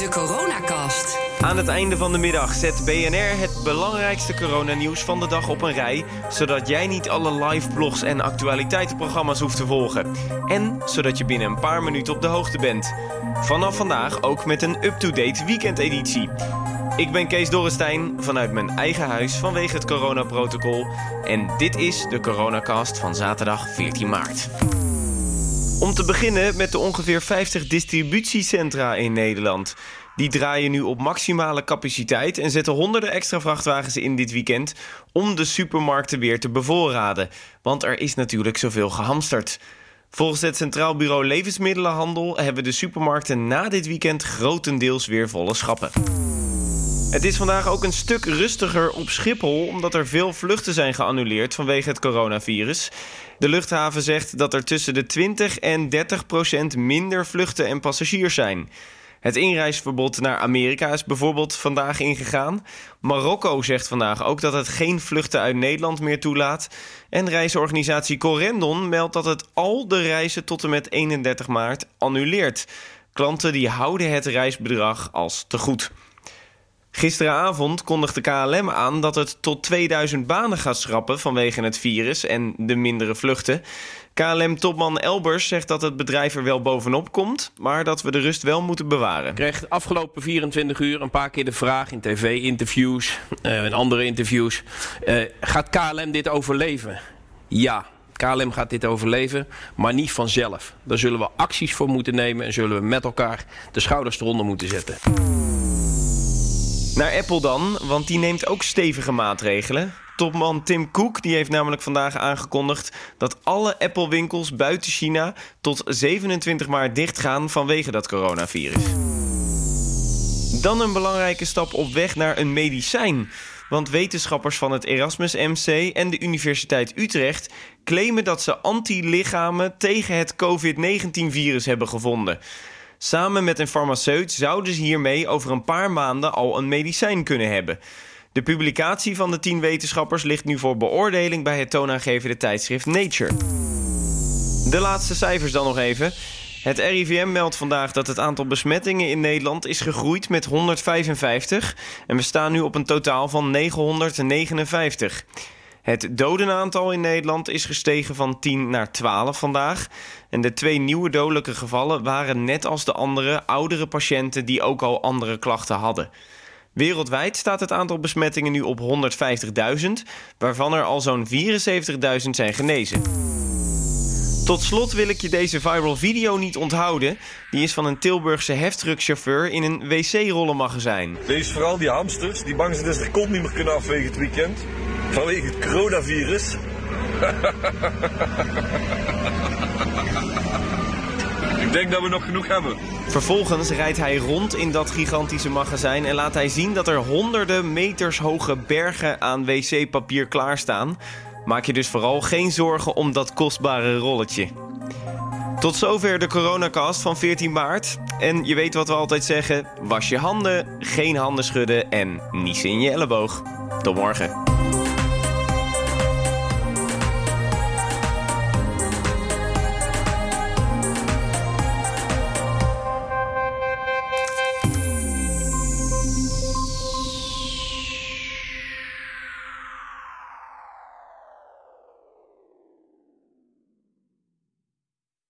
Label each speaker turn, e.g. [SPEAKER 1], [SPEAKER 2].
[SPEAKER 1] De Coronacast.
[SPEAKER 2] Aan het einde van de middag zet BNR het belangrijkste coronanieuws van de dag op een rij, zodat jij niet alle live blogs en actualiteitenprogramma's hoeft te volgen. En zodat je binnen een paar minuten op de hoogte bent. Vanaf vandaag ook met een up-to-date weekendeditie. Ik ben Kees Dorrestein vanuit mijn eigen huis vanwege het coronaprotocol. En dit is de Coronacast van zaterdag 14 maart. Om te beginnen met de ongeveer 50 distributiecentra in Nederland. Die draaien nu op maximale capaciteit en zetten honderden extra vrachtwagens in dit weekend om de supermarkten weer te bevoorraden. Want er is natuurlijk zoveel gehamsterd. Volgens het Centraal Bureau Levensmiddelenhandel hebben de supermarkten na dit weekend grotendeels weer volle schappen. Het is vandaag ook een stuk rustiger op Schiphol, omdat er veel vluchten zijn geannuleerd vanwege het coronavirus. De luchthaven zegt dat er tussen de 20 en 30 procent minder vluchten en passagiers zijn. Het inreisverbod naar Amerika is bijvoorbeeld vandaag ingegaan. Marokko zegt vandaag ook dat het geen vluchten uit Nederland meer toelaat. En reisorganisatie Corendon meldt dat het al de reizen tot en met 31 maart annuleert. Klanten die houden het reisbedrag als te goed. Gisteravond kondigde KLM aan dat het tot 2000 banen gaat schrappen vanwege het virus en de mindere vluchten. KLM-topman Elbers zegt dat het bedrijf er wel bovenop komt, maar dat we de rust wel moeten bewaren.
[SPEAKER 3] Ik kreeg de afgelopen 24 uur een paar keer de vraag in tv-interviews uh, en andere interviews: uh, gaat KLM dit overleven? Ja. KLM gaat dit overleven, maar niet vanzelf. Daar zullen we acties voor moeten nemen en zullen we met elkaar de schouders eronder moeten zetten.
[SPEAKER 2] Naar Apple dan, want die neemt ook stevige maatregelen. Topman Tim Cook die heeft namelijk vandaag aangekondigd dat alle Apple-winkels buiten China tot 27 maart dichtgaan vanwege dat coronavirus. Dan een belangrijke stap op weg naar een medicijn. Want wetenschappers van het Erasmus MC en de Universiteit Utrecht claimen dat ze antilichamen tegen het COVID-19-virus hebben gevonden. Samen met een farmaceut zouden ze hiermee over een paar maanden al een medicijn kunnen hebben. De publicatie van de tien wetenschappers ligt nu voor beoordeling bij het toonaangevende tijdschrift Nature. De laatste cijfers dan nog even. Het RIVM meldt vandaag dat het aantal besmettingen in Nederland is gegroeid met 155 en we staan nu op een totaal van 959. Het dodenaantal in Nederland is gestegen van 10 naar 12 vandaag. En de twee nieuwe dodelijke gevallen waren net als de andere oudere patiënten die ook al andere klachten hadden. Wereldwijd staat het aantal besmettingen nu op 150.000, waarvan er al zo'n 74.000 zijn genezen. Tot slot wil ik je deze viral video niet onthouden. Die is van een Tilburgse heftruckchauffeur in een wc-rollenmagazijn.
[SPEAKER 4] Lees vooral die hamsters die bang zijn dat ze er kont niet meer kunnen afwegen het weekend. Vanwege het coronavirus. Ik denk dat we nog genoeg hebben.
[SPEAKER 2] Vervolgens rijdt hij rond in dat gigantische magazijn en laat hij zien dat er honderden meters hoge bergen aan wc-papier klaarstaan. Maak je dus vooral geen zorgen om dat kostbare rolletje. Tot zover de coronacast van 14 maart. En je weet wat we altijd zeggen: was je handen, geen handen schudden en niezen in je elleboog. Tot morgen.